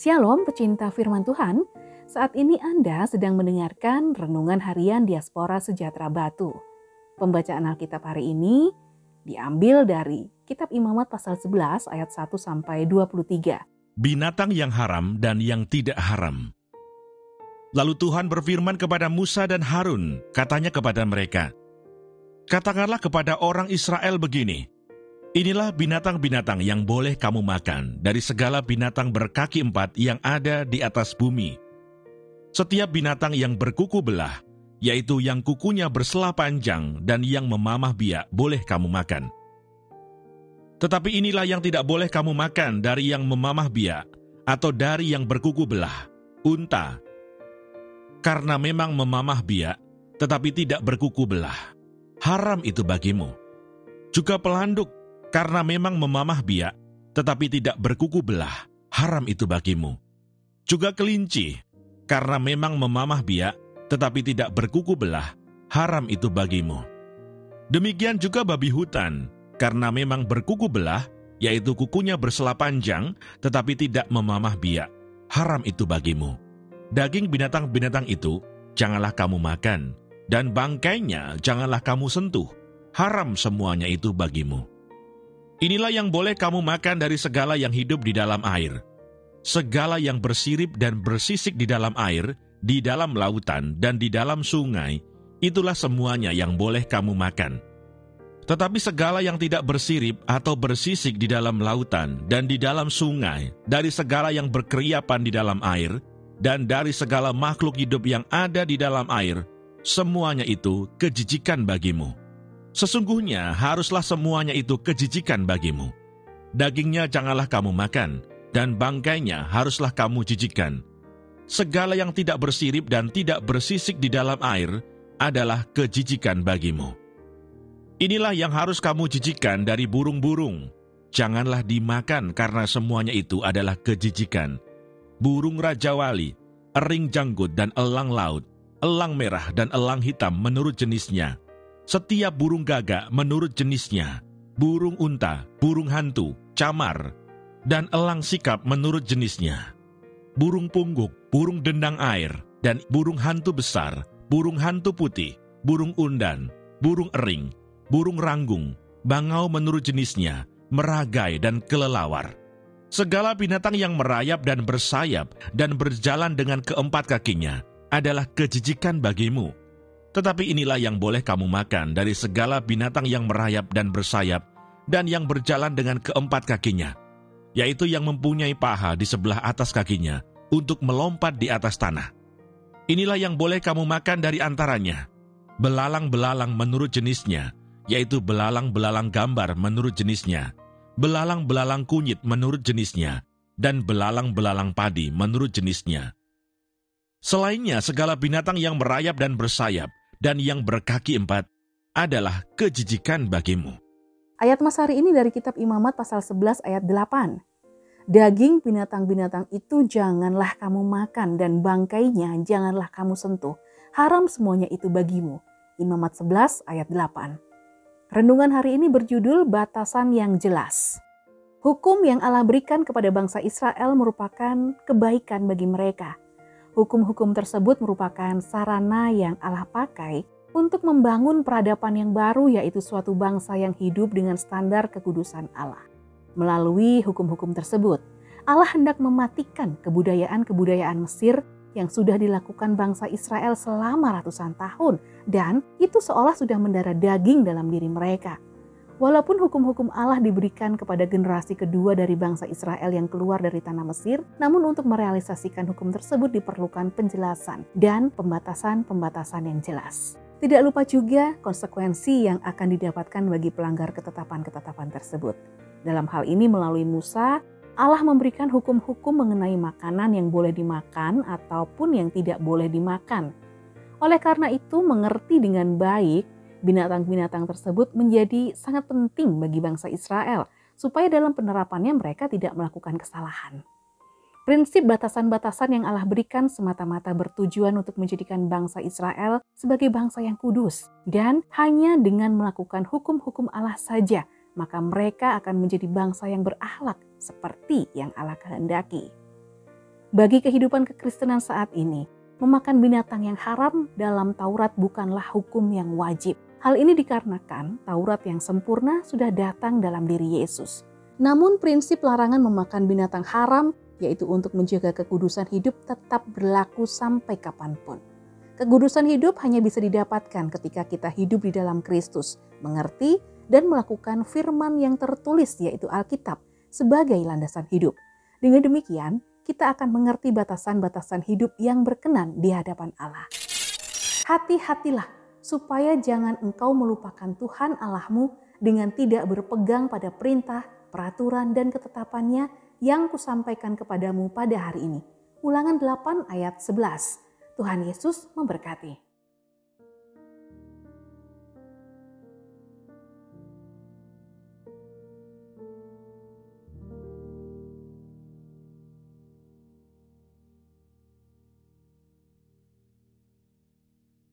Shalom pecinta firman Tuhan, saat ini Anda sedang mendengarkan Renungan Harian Diaspora Sejahtera Batu. Pembacaan Alkitab hari ini diambil dari Kitab Imamat pasal 11 ayat 1 sampai 23. Binatang yang haram dan yang tidak haram. Lalu Tuhan berfirman kepada Musa dan Harun, katanya kepada mereka, Katakanlah kepada orang Israel begini, Inilah binatang-binatang yang boleh kamu makan dari segala binatang berkaki empat yang ada di atas bumi. Setiap binatang yang berkuku belah, yaitu yang kukunya bersela panjang dan yang memamah biak, boleh kamu makan. Tetapi inilah yang tidak boleh kamu makan dari yang memamah biak, atau dari yang berkuku belah, unta. Karena memang memamah biak, tetapi tidak berkuku belah. Haram itu bagimu. Juga pelanduk karena memang memamah biak, tetapi tidak berkuku belah, haram itu bagimu. Juga kelinci, karena memang memamah biak, tetapi tidak berkuku belah, haram itu bagimu. Demikian juga babi hutan, karena memang berkuku belah, yaitu kukunya bersela panjang, tetapi tidak memamah biak, haram itu bagimu. Daging binatang-binatang itu janganlah kamu makan, dan bangkainya janganlah kamu sentuh, haram semuanya itu bagimu. Inilah yang boleh kamu makan dari segala yang hidup di dalam air. Segala yang bersirip dan bersisik di dalam air, di dalam lautan, dan di dalam sungai, itulah semuanya yang boleh kamu makan. Tetapi segala yang tidak bersirip atau bersisik di dalam lautan dan di dalam sungai, dari segala yang berkeriapan di dalam air, dan dari segala makhluk hidup yang ada di dalam air, semuanya itu kejijikan bagimu. Sesungguhnya haruslah semuanya itu kejijikan bagimu. Dagingnya janganlah kamu makan, dan bangkainya haruslah kamu jijikan. Segala yang tidak bersirip dan tidak bersisik di dalam air adalah kejijikan bagimu. Inilah yang harus kamu jijikan dari burung-burung. Janganlah dimakan karena semuanya itu adalah kejijikan. Burung rajawali, ering janggut dan elang laut, elang merah dan elang hitam menurut jenisnya, setiap burung gagak menurut jenisnya, burung unta, burung hantu, camar, dan elang sikap menurut jenisnya. Burung pungguk, burung dendang air, dan burung hantu besar, burung hantu putih, burung undan, burung ering, burung ranggung, bangau menurut jenisnya, meragai dan kelelawar. Segala binatang yang merayap dan bersayap dan berjalan dengan keempat kakinya adalah kejijikan bagimu tetapi inilah yang boleh kamu makan dari segala binatang yang merayap dan bersayap, dan yang berjalan dengan keempat kakinya, yaitu yang mempunyai paha di sebelah atas kakinya, untuk melompat di atas tanah. Inilah yang boleh kamu makan dari antaranya, belalang-belalang menurut jenisnya, yaitu belalang-belalang gambar menurut jenisnya, belalang-belalang kunyit menurut jenisnya, dan belalang-belalang padi menurut jenisnya. Selainnya, segala binatang yang merayap dan bersayap, dan yang berkaki empat adalah kejijikan bagimu. Ayat Mas hari ini dari kitab Imamat pasal 11 ayat 8. Daging binatang-binatang itu janganlah kamu makan dan bangkainya janganlah kamu sentuh. Haram semuanya itu bagimu. Imamat 11 ayat 8. Renungan hari ini berjudul Batasan yang Jelas. Hukum yang Allah berikan kepada bangsa Israel merupakan kebaikan bagi mereka – Hukum-hukum tersebut merupakan sarana yang Allah pakai untuk membangun peradaban yang baru yaitu suatu bangsa yang hidup dengan standar kekudusan Allah. Melalui hukum-hukum tersebut, Allah hendak mematikan kebudayaan-kebudayaan Mesir yang sudah dilakukan bangsa Israel selama ratusan tahun dan itu seolah sudah mendarah daging dalam diri mereka. Walaupun hukum-hukum Allah diberikan kepada generasi kedua dari bangsa Israel yang keluar dari tanah Mesir, namun untuk merealisasikan hukum tersebut diperlukan penjelasan dan pembatasan-pembatasan yang jelas. Tidak lupa juga konsekuensi yang akan didapatkan bagi pelanggar ketetapan-ketetapan tersebut. Dalam hal ini melalui Musa, Allah memberikan hukum-hukum mengenai makanan yang boleh dimakan ataupun yang tidak boleh dimakan. Oleh karena itu, mengerti dengan baik binatang-binatang tersebut menjadi sangat penting bagi bangsa Israel supaya dalam penerapannya mereka tidak melakukan kesalahan. Prinsip batasan-batasan yang Allah berikan semata-mata bertujuan untuk menjadikan bangsa Israel sebagai bangsa yang kudus dan hanya dengan melakukan hukum-hukum Allah saja maka mereka akan menjadi bangsa yang berakhlak seperti yang Allah kehendaki. Bagi kehidupan kekristenan saat ini, memakan binatang yang haram dalam Taurat bukanlah hukum yang wajib. Hal ini dikarenakan Taurat yang sempurna sudah datang dalam diri Yesus. Namun prinsip larangan memakan binatang haram yaitu untuk menjaga kekudusan hidup tetap berlaku sampai kapan pun. Kekudusan hidup hanya bisa didapatkan ketika kita hidup di dalam Kristus, mengerti dan melakukan firman yang tertulis yaitu Alkitab sebagai landasan hidup. Dengan demikian, kita akan mengerti batasan-batasan hidup yang berkenan di hadapan Allah. Hati-hatilah supaya jangan engkau melupakan Tuhan Allahmu dengan tidak berpegang pada perintah, peraturan, dan ketetapannya yang kusampaikan kepadamu pada hari ini. Ulangan 8 ayat 11. Tuhan Yesus memberkati.